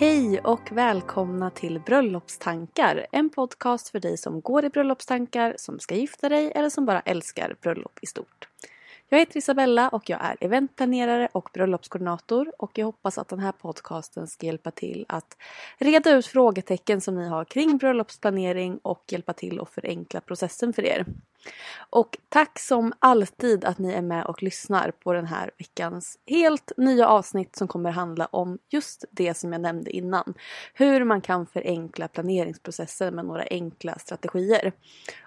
Hej och välkomna till Bröllopstankar. En podcast för dig som går i bröllopstankar, som ska gifta dig eller som bara älskar bröllop i stort. Jag heter Isabella och jag är eventplanerare och bröllopskoordinator och jag hoppas att den här podcasten ska hjälpa till att reda ut frågetecken som ni har kring bröllopsplanering och hjälpa till att förenkla processen för er. Och tack som alltid att ni är med och lyssnar på den här veckans helt nya avsnitt som kommer handla om just det som jag nämnde innan. Hur man kan förenkla planeringsprocessen med några enkla strategier.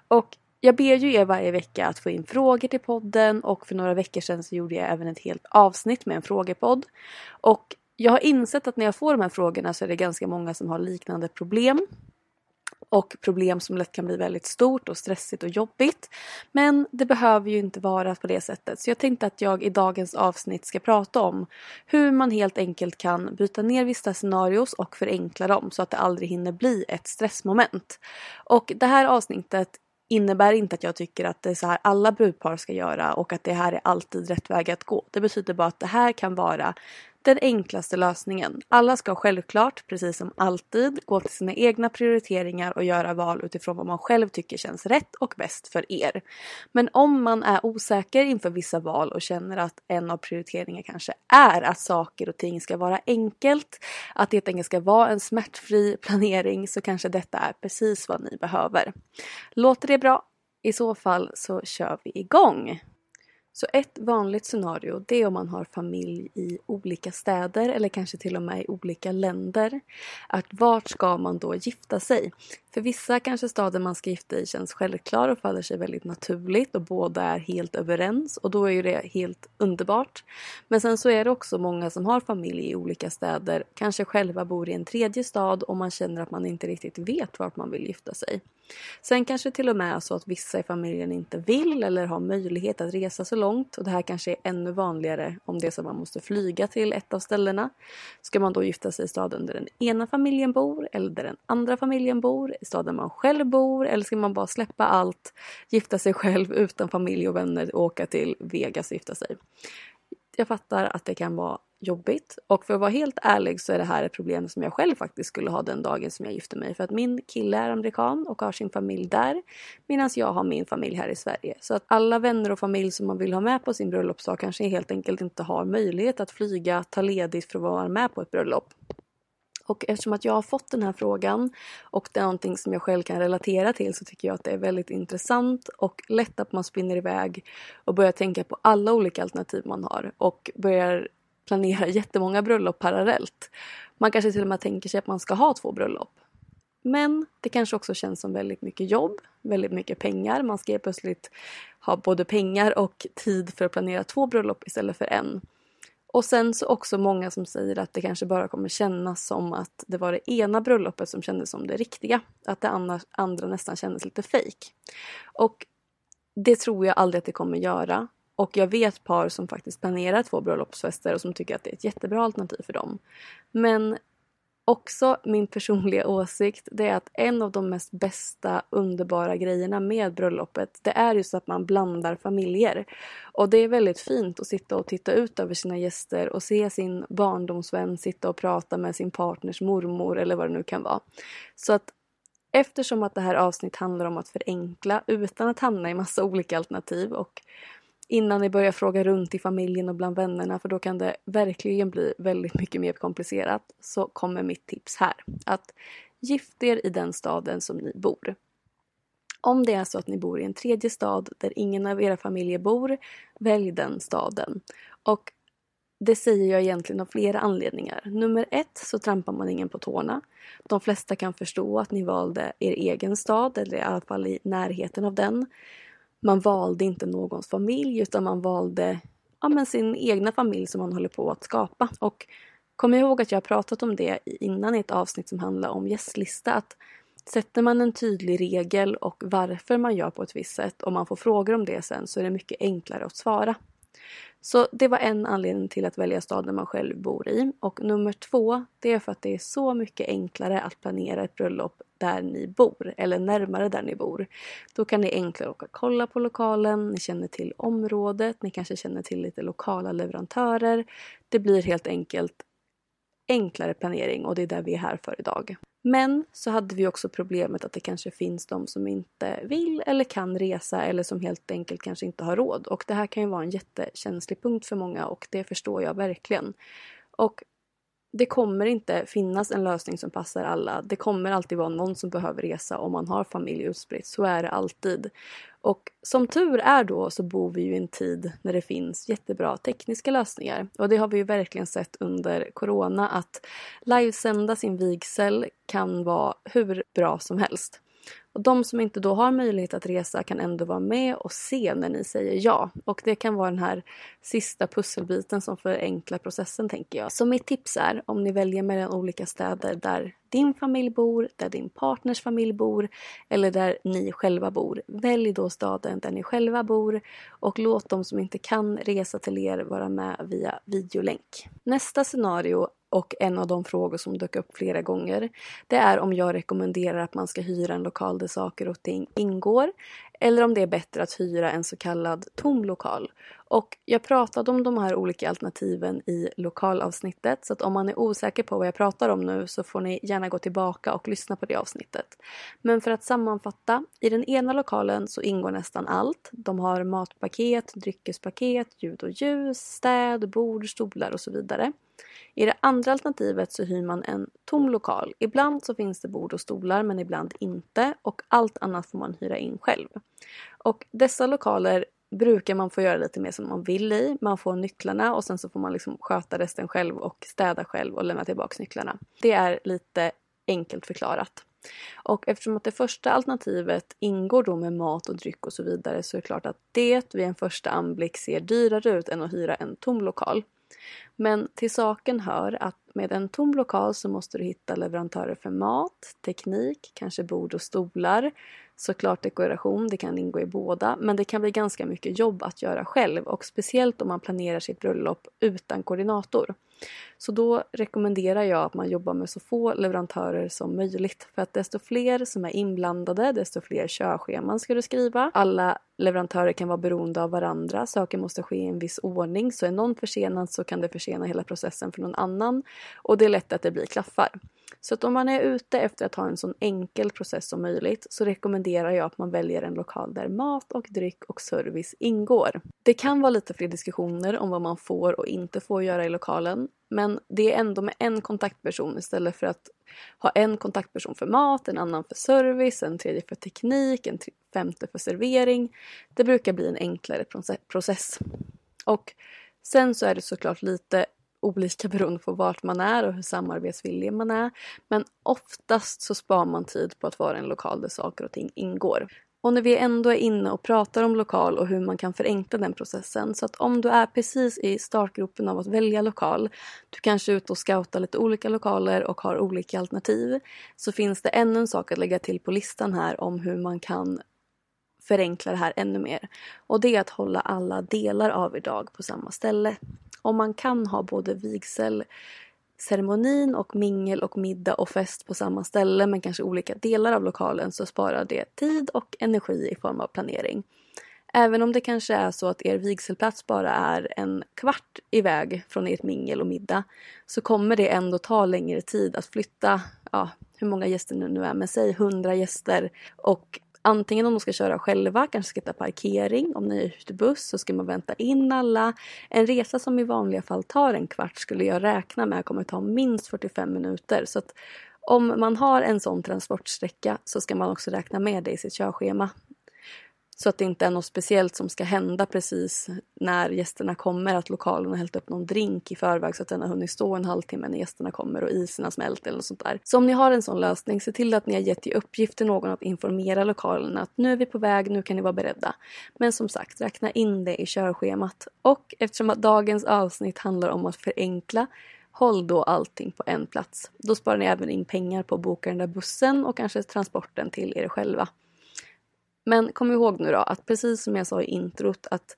Och jag ber ju er varje vecka att få in frågor till podden och för några veckor sedan så gjorde jag även ett helt avsnitt med en frågepodd. Och jag har insett att när jag får de här frågorna så är det ganska många som har liknande problem. Och problem som lätt kan bli väldigt stort och stressigt och jobbigt. Men det behöver ju inte vara på det sättet. Så jag tänkte att jag i dagens avsnitt ska prata om hur man helt enkelt kan byta ner vissa scenarios och förenkla dem så att det aldrig hinner bli ett stressmoment. Och det här avsnittet innebär inte att jag tycker att det är så här alla brudpar ska göra och att det här är alltid rätt väg att gå. Det betyder bara att det här kan vara den enklaste lösningen. Alla ska självklart, precis som alltid, gå till sina egna prioriteringar och göra val utifrån vad man själv tycker känns rätt och bäst för er. Men om man är osäker inför vissa val och känner att en av prioriteringarna kanske är att saker och ting ska vara enkelt, att det helt enkelt ska vara en smärtfri planering så kanske detta är precis vad ni behöver. Låter det bra? I så fall så kör vi igång! Så ett vanligt scenario det är om man har familj i olika städer eller kanske till och med i olika länder. Att vart ska man då gifta sig? För vissa kanske staden man ska gifta i känns självklar och faller sig väldigt naturligt och båda är helt överens och då är ju det helt underbart. Men sen så är det också många som har familj i olika städer, kanske själva bor i en tredje stad och man känner att man inte riktigt vet vart man vill gifta sig. Sen kanske till och med är så att vissa i familjen inte vill eller har möjlighet att resa så långt och det här kanske är ännu vanligare om det är så att man måste flyga till ett av ställena. Ska man då gifta sig i staden där den ena familjen bor eller där den andra familjen bor? I staden man själv bor? Eller ska man bara släppa allt, gifta sig själv utan familj och vänner och åka till Vegas och gifta sig? Jag fattar att det kan vara jobbigt. Och för att vara helt ärlig så är det här ett problem som jag själv faktiskt skulle ha den dagen som jag gifte mig. För att min kille är amerikan och har sin familj där. Medan jag har min familj här i Sverige. Så att alla vänner och familj som man vill ha med på sin bröllopsdag kanske helt enkelt inte har möjlighet att flyga, ta ledigt för att vara med på ett bröllop. Och eftersom att jag har fått den här frågan och det är någonting som jag själv kan relatera till så tycker jag att det är väldigt intressant och lätt att man spinner iväg och börjar tänka på alla olika alternativ man har och börjar planera jättemånga bröllop parallellt. Man kanske till och med tänker sig att man ska ha två bröllop. Men det kanske också känns som väldigt mycket jobb, väldigt mycket pengar. Man ska plötsligt ha både pengar och tid för att planera två bröllop istället för en. Och sen så också många som säger att det kanske bara kommer kännas som att det var det ena bröllopet som kändes som det riktiga. Att det andra nästan kändes lite fejk. Och det tror jag aldrig att det kommer göra. Och jag vet par som faktiskt planerar två bröllopsfester och som tycker att det är ett jättebra alternativ för dem. Men också min personliga åsikt det är att en av de mest bästa underbara grejerna med bröllopet det är just att man blandar familjer. Och det är väldigt fint att sitta och titta ut över sina gäster och se sin barndomsvän sitta och prata med sin partners mormor eller vad det nu kan vara. Så att eftersom att det här avsnittet handlar om att förenkla utan att hamna i massa olika alternativ och innan ni börjar fråga runt i familjen och bland vännerna för då kan det verkligen bli väldigt mycket mer komplicerat så kommer mitt tips här. Att gift er i den staden som ni bor. Om det är så att ni bor i en tredje stad där ingen av era familjer bor, välj den staden. Och det säger jag egentligen av flera anledningar. Nummer ett så trampar man ingen på tårna. De flesta kan förstå att ni valde er egen stad eller i alla fall i närheten av den man valde inte någons familj utan man valde ja, men sin egna familj som man håller på att skapa. Och kom ihåg att jag har pratat om det innan i ett avsnitt som handlar om gästlista. Att sätter man en tydlig regel och varför man gör på ett visst sätt och man får frågor om det sen så är det mycket enklare att svara. Så det var en anledning till att välja staden man själv bor i. Och nummer två, det är för att det är så mycket enklare att planera ett bröllop där ni bor eller närmare där ni bor. Då kan ni enklare åka och kolla på lokalen, ni känner till området, ni kanske känner till lite lokala leverantörer. Det blir helt enkelt enklare planering och det är det vi är här för idag. Men så hade vi också problemet att det kanske finns de som inte vill eller kan resa eller som helt enkelt kanske inte har råd. Och det här kan ju vara en jättekänslig punkt för många och det förstår jag verkligen. Och det kommer inte finnas en lösning som passar alla. Det kommer alltid vara någon som behöver resa om man har familj utspritt. Så är det alltid. Och som tur är då så bor vi ju i en tid när det finns jättebra tekniska lösningar. Och det har vi ju verkligen sett under Corona att livesända sin vigsel kan vara hur bra som helst. Och de som inte då har möjlighet att resa kan ändå vara med och se när ni säger ja. Och det kan vara den här sista pusselbiten som förenklar processen tänker jag. Så mitt tips är om ni väljer mellan olika städer där din familj bor, där din partners familj bor eller där ni själva bor. Välj då staden där ni själva bor och låt de som inte kan resa till er vara med via videolänk. Nästa scenario och en av de frågor som dök upp flera gånger det är om jag rekommenderar att man ska hyra en lokal där saker och ting ingår eller om det är bättre att hyra en så kallad tom lokal. Och jag pratade om de här olika alternativen i lokalavsnittet så att om man är osäker på vad jag pratar om nu så får ni gärna gå tillbaka och lyssna på det avsnittet. Men för att sammanfatta, i den ena lokalen så ingår nästan allt. De har matpaket, dryckespaket, ljud och ljus, städ, bord, stolar och så vidare. I det andra alternativet så hyr man en tom lokal. Ibland så finns det bord och stolar men ibland inte och allt annat får man hyra in själv. Och dessa lokaler brukar man få göra lite mer som man vill i. Man får nycklarna och sen så får man liksom sköta resten själv och städa själv och lämna tillbaka nycklarna. Det är lite enkelt förklarat. Och eftersom att det första alternativet ingår då med mat och dryck och så vidare så är det klart att det vid en första anblick ser dyrare ut än att hyra en tom lokal. Men till saken hör att med en tom lokal så måste du hitta leverantörer för mat, teknik, kanske bord och stolar, såklart dekoration, det kan ingå i båda, men det kan bli ganska mycket jobb att göra själv och speciellt om man planerar sitt bröllop utan koordinator. Så då rekommenderar jag att man jobbar med så få leverantörer som möjligt. För att desto fler som är inblandade, desto fler körscheman ska du skriva. Alla leverantörer kan vara beroende av varandra. Saker måste ske i en viss ordning. Så är någon försenad så kan det försena hela processen för någon annan. Och det är lätt att det blir klaffar. Så att om man är ute efter att ha en så enkel process som möjligt så rekommenderar jag att man väljer en lokal där mat och dryck och service ingår. Det kan vara lite fler diskussioner om vad man får och inte får göra i lokalen men det är ändå med en kontaktperson istället för att ha en kontaktperson för mat, en annan för service, en tredje för teknik, en femte för servering. Det brukar bli en enklare process. Och sen så är det såklart lite olika beroende på vart man är och hur samarbetsvillig man är. Men oftast så sparar man tid på att vara en lokal där saker och ting ingår. Och när vi ändå är inne och pratar om lokal och hur man kan förenkla den processen. Så att om du är precis i startgropen av att välja lokal, du kanske är ute och scoutar lite olika lokaler och har olika alternativ, så finns det ännu en sak att lägga till på listan här om hur man kan förenkla det här ännu mer. Och det är att hålla alla delar av idag på samma ställe. Om man kan ha både vigsel ceremonin och mingel och middag och fest på samma ställe men kanske olika delar av lokalen så sparar det tid och energi i form av planering. Även om det kanske är så att er vigselplats bara är en kvart iväg från ert mingel och middag så kommer det ändå ta längre tid att flytta, ja, hur många gäster det nu är, men säg 100 gäster och Antingen om de ska köra själva, kanske ska ta parkering. Om ni är ute buss så ska man vänta in alla. En resa som i vanliga fall tar en kvart skulle jag räkna med kommer ta minst 45 minuter. Så att om man har en sån transportsträcka så ska man också räkna med det i sitt körschema. Så att det inte är något speciellt som ska hända precis när gästerna kommer. Att lokalen har hällt upp någon drink i förväg så att den har hunnit stå en halvtimme när gästerna kommer och isen har smält eller något sånt där. Så om ni har en sån lösning, se till att ni har gett i uppgift till någon att informera lokalen att nu är vi på väg, nu kan ni vara beredda. Men som sagt, räkna in det i körschemat. Och eftersom att dagens avsnitt handlar om att förenkla Håll då allting på en plats. Då sparar ni även in pengar på att boka den där bussen och kanske transporten till er själva. Men kom ihåg nu då att precis som jag sa i introt att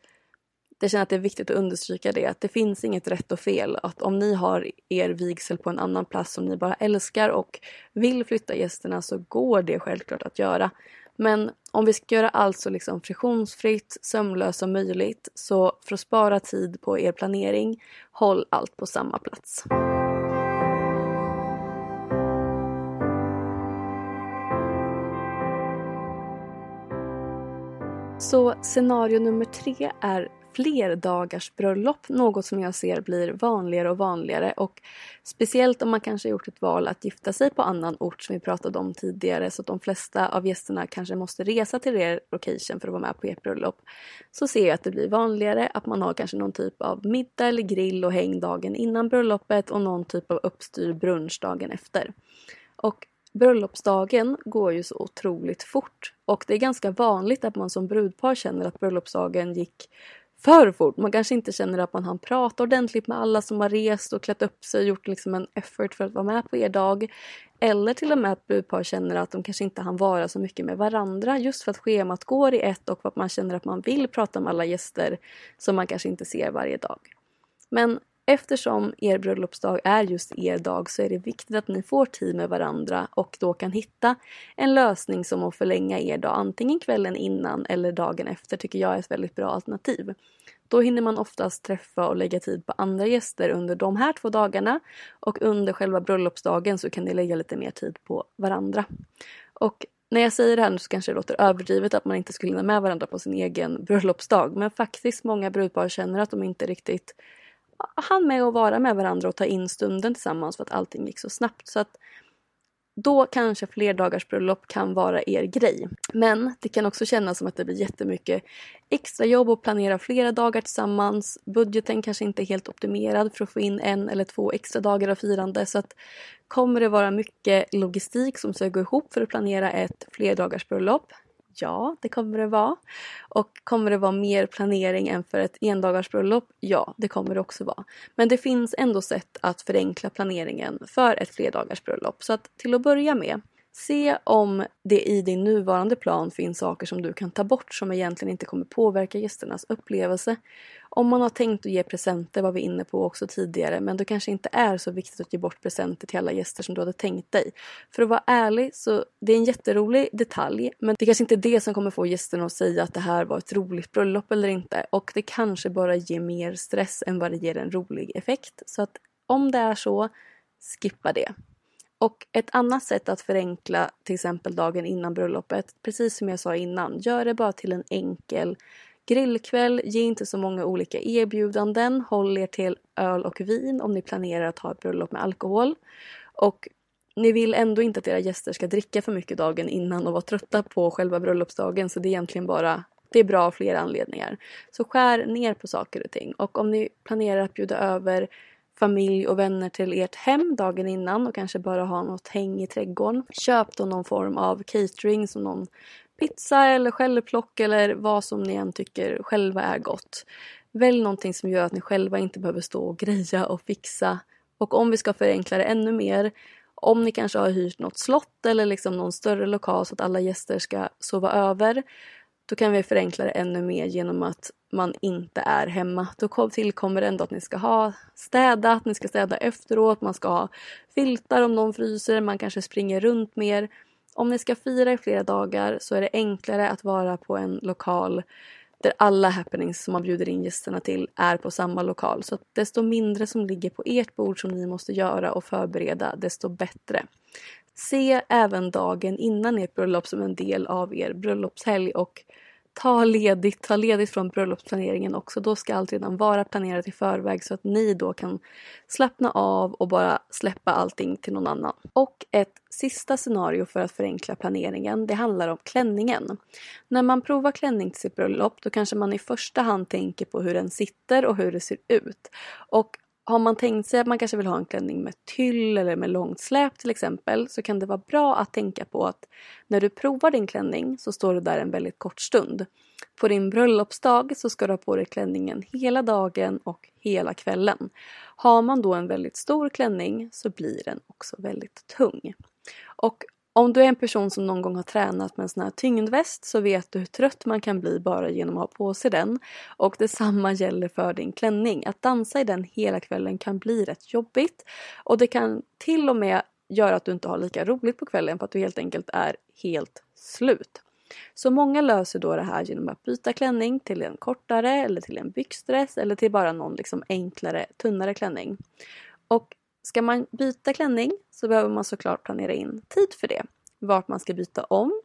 jag känner att det är viktigt att understryka det att det finns inget rätt och fel. Att om ni har er vigsel på en annan plats som ni bara älskar och vill flytta gästerna så går det självklart att göra. Men om vi ska göra allt så liksom friktionsfritt, sömlöst som möjligt så för att spara tid på er planering, håll allt på samma plats. Så scenario nummer tre är flerdagars bröllop, något som jag ser blir vanligare och vanligare och speciellt om man kanske gjort ett val att gifta sig på annan ort som vi pratade om tidigare så att de flesta av gästerna kanske måste resa till er location för att vara med på ert bröllop. Så ser jag att det blir vanligare att man har kanske någon typ av middag eller grill och häng dagen innan bröllopet och någon typ av uppstyrd brunch dagen efter. Och bröllopsdagen går ju så otroligt fort och det är ganska vanligt att man som brudpar känner att bröllopsdagen gick för fort. Man kanske inte känner att man hann prata ordentligt med alla som har rest och klätt upp sig och gjort liksom en effort för att vara med på er dag. Eller till och med att brudpar känner att de kanske inte hann vara så mycket med varandra just för att schemat går i ett och för att man känner att man vill prata med alla gäster som man kanske inte ser varje dag. Men Eftersom er bröllopsdag är just er dag så är det viktigt att ni får tid med varandra och då kan hitta en lösning som att förlänga er dag antingen kvällen innan eller dagen efter tycker jag är ett väldigt bra alternativ. Då hinner man oftast träffa och lägga tid på andra gäster under de här två dagarna och under själva bröllopsdagen så kan ni lägga lite mer tid på varandra. Och när jag säger det här nu så kanske det låter överdrivet att man inte skulle hinna med varandra på sin egen bröllopsdag men faktiskt många brudpar känner att de inte riktigt han med att vara med varandra och ta in stunden tillsammans för att allting gick så snabbt. Så att då kanske flerdagars bröllop kan vara er grej. Men det kan också kännas som att det blir jättemycket extra jobb att planera flera dagar tillsammans. Budgeten kanske inte är helt optimerad för att få in en eller två extra dagar av firande. Så att kommer det vara mycket logistik som ska gå ihop för att planera ett flerdagars bröllop Ja, det kommer det vara. Och kommer det vara mer planering än för ett endagarsbröllop? Ja, det kommer det också vara. Men det finns ändå sätt att förenkla planeringen för ett flerdagarsbröllop. Så att till att börja med Se om det i din nuvarande plan finns saker som du kan ta bort som egentligen inte kommer påverka gästernas upplevelse. Om man har tänkt att ge presenter var vi inne på också tidigare men det kanske inte är så viktigt att ge bort presenter till alla gäster som du hade tänkt dig. För att vara ärlig så det är en jätterolig detalj men det kanske inte är det som kommer få gästerna att säga att det här var ett roligt bröllop eller inte och det kanske bara ger mer stress än vad det ger en rolig effekt. Så att om det är så, skippa det. Och ett annat sätt att förenkla till exempel dagen innan bröllopet, precis som jag sa innan, gör det bara till en enkel grillkväll, ge inte så många olika erbjudanden, håll er till öl och vin om ni planerar att ha ett bröllop med alkohol. Och ni vill ändå inte att era gäster ska dricka för mycket dagen innan och vara trötta på själva bröllopsdagen så det är egentligen bara det är bra av flera anledningar. Så skär ner på saker och ting och om ni planerar att bjuda över familj och vänner till ert hem dagen innan och kanske bara ha något häng i trädgården. Köp då någon form av catering som någon pizza eller självplock eller vad som ni än tycker själva är gott. Välj någonting som gör att ni själva inte behöver stå och greja och fixa. Och om vi ska förenkla det ännu mer, om ni kanske har hyrt något slott eller liksom någon större lokal så att alla gäster ska sova över, då kan vi förenkla det ännu mer genom att man inte är hemma. Då tillkommer det ändå att ni ska ha städat, ni ska städa efteråt, man ska ha filtar om någon fryser, man kanske springer runt mer. Om ni ska fira i flera dagar så är det enklare att vara på en lokal där alla happenings som man bjuder in gästerna till är på samma lokal. Så desto mindre som ligger på ert bord som ni måste göra och förbereda, desto bättre. Se även dagen innan ert bröllop som en del av er bröllopshelg och ta ledigt, ta ledigt från bröllopsplaneringen också. Då ska allt redan vara planerat i förväg så att ni då kan slappna av och bara släppa allting till någon annan. Och ett sista scenario för att förenkla planeringen, det handlar om klänningen. När man provar klänning till sitt bröllop då kanske man i första hand tänker på hur den sitter och hur det ser ut. Och har man tänkt sig att man kanske vill ha en klänning med tyll eller med långt släp till exempel så kan det vara bra att tänka på att när du provar din klänning så står du där en väldigt kort stund. På din bröllopsdag så ska du ha på dig klänningen hela dagen och hela kvällen. Har man då en väldigt stor klänning så blir den också väldigt tung. Och om du är en person som någon gång har tränat med en sån här tyngdväst så vet du hur trött man kan bli bara genom att ha på sig den. Och detsamma gäller för din klänning. Att dansa i den hela kvällen kan bli rätt jobbigt. Och det kan till och med göra att du inte har lika roligt på kvällen för att du helt enkelt är helt slut. Så många löser då det här genom att byta klänning till en kortare eller till en byxdress eller till bara någon liksom enklare, tunnare klänning. Och Ska man byta klänning så behöver man såklart planera in tid för det. Vart man ska byta om.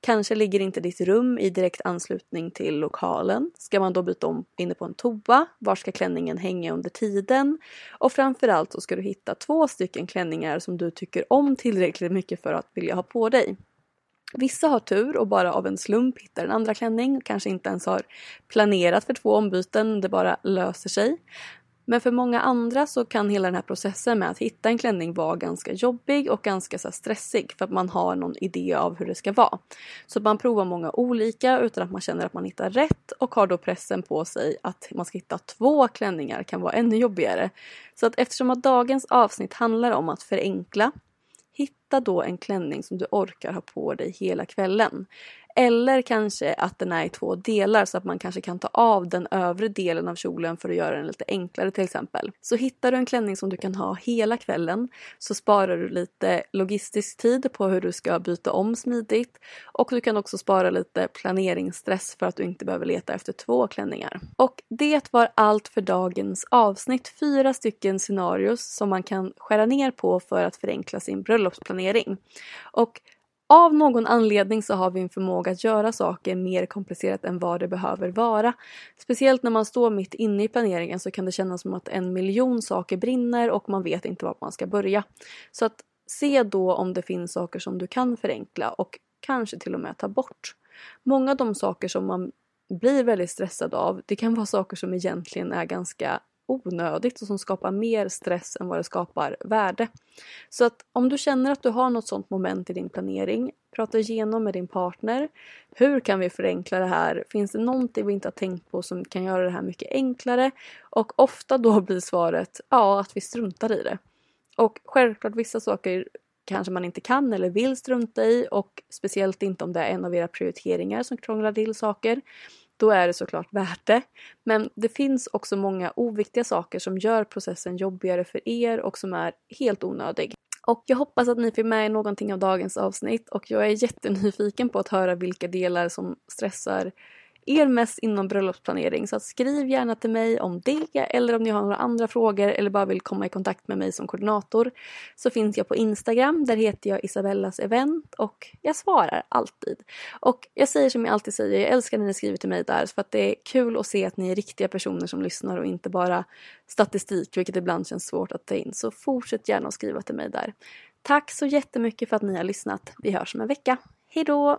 Kanske ligger inte ditt rum i direkt anslutning till lokalen. Ska man då byta om inne på en toa? Var ska klänningen hänga under tiden? Och framförallt så ska du hitta två stycken klänningar som du tycker om tillräckligt mycket för att vilja ha på dig. Vissa har tur och bara av en slump hittar en andra klänning, kanske inte ens har planerat för två ombyten, det bara löser sig. Men för många andra så kan hela den här processen med att hitta en klänning vara ganska jobbig och ganska så stressig för att man har någon idé av hur det ska vara. Så man provar många olika utan att man känner att man hittar rätt och har då pressen på sig att man ska hitta två klänningar kan vara ännu jobbigare. Så att eftersom att dagens avsnitt handlar om att förenkla Hitta då en klänning som du orkar ha på dig hela kvällen. Eller kanske att den är i två delar så att man kanske kan ta av den övre delen av kjolen för att göra den lite enklare till exempel. Så hittar du en klänning som du kan ha hela kvällen så sparar du lite logistisk tid på hur du ska byta om smidigt och du kan också spara lite planeringsstress för att du inte behöver leta efter två klänningar. Och det var allt för dagens avsnitt. Fyra stycken scenarios som man kan skära ner på för att förenkla sin bröllopsplanering. Och av någon anledning så har vi en förmåga att göra saker mer komplicerat än vad det behöver vara. Speciellt när man står mitt inne i planeringen så kan det kännas som att en miljon saker brinner och man vet inte var man ska börja. Så att se då om det finns saker som du kan förenkla och kanske till och med ta bort. Många av de saker som man blir väldigt stressad av, det kan vara saker som egentligen är ganska onödigt och som skapar mer stress än vad det skapar värde. Så att om du känner att du har något sånt moment i din planering, prata igenom med din partner. Hur kan vi förenkla det här? Finns det någonting vi inte har tänkt på som kan göra det här mycket enklare? Och ofta då blir svaret ja, att vi struntar i det. Och självklart vissa saker kanske man inte kan eller vill strunta i och speciellt inte om det är en av era prioriteringar som krånglar till saker då är det såklart värt det. Men det finns också många oviktiga saker som gör processen jobbigare för er och som är helt onödig. Och jag hoppas att ni fick med er någonting av dagens avsnitt och jag är jättenyfiken på att höra vilka delar som stressar er mest inom bröllopsplanering. Så skriv gärna till mig om det eller om ni har några andra frågor eller bara vill komma i kontakt med mig som koordinator. Så finns jag på Instagram, där heter jag Isabellas event och jag svarar alltid. Och jag säger som jag alltid säger, jag älskar när ni skriver till mig där för att det är kul att se att ni är riktiga personer som lyssnar och inte bara statistik, vilket ibland känns svårt att ta in. Så fortsätt gärna att skriva till mig där. Tack så jättemycket för att ni har lyssnat. Vi hörs om en vecka. Hejdå!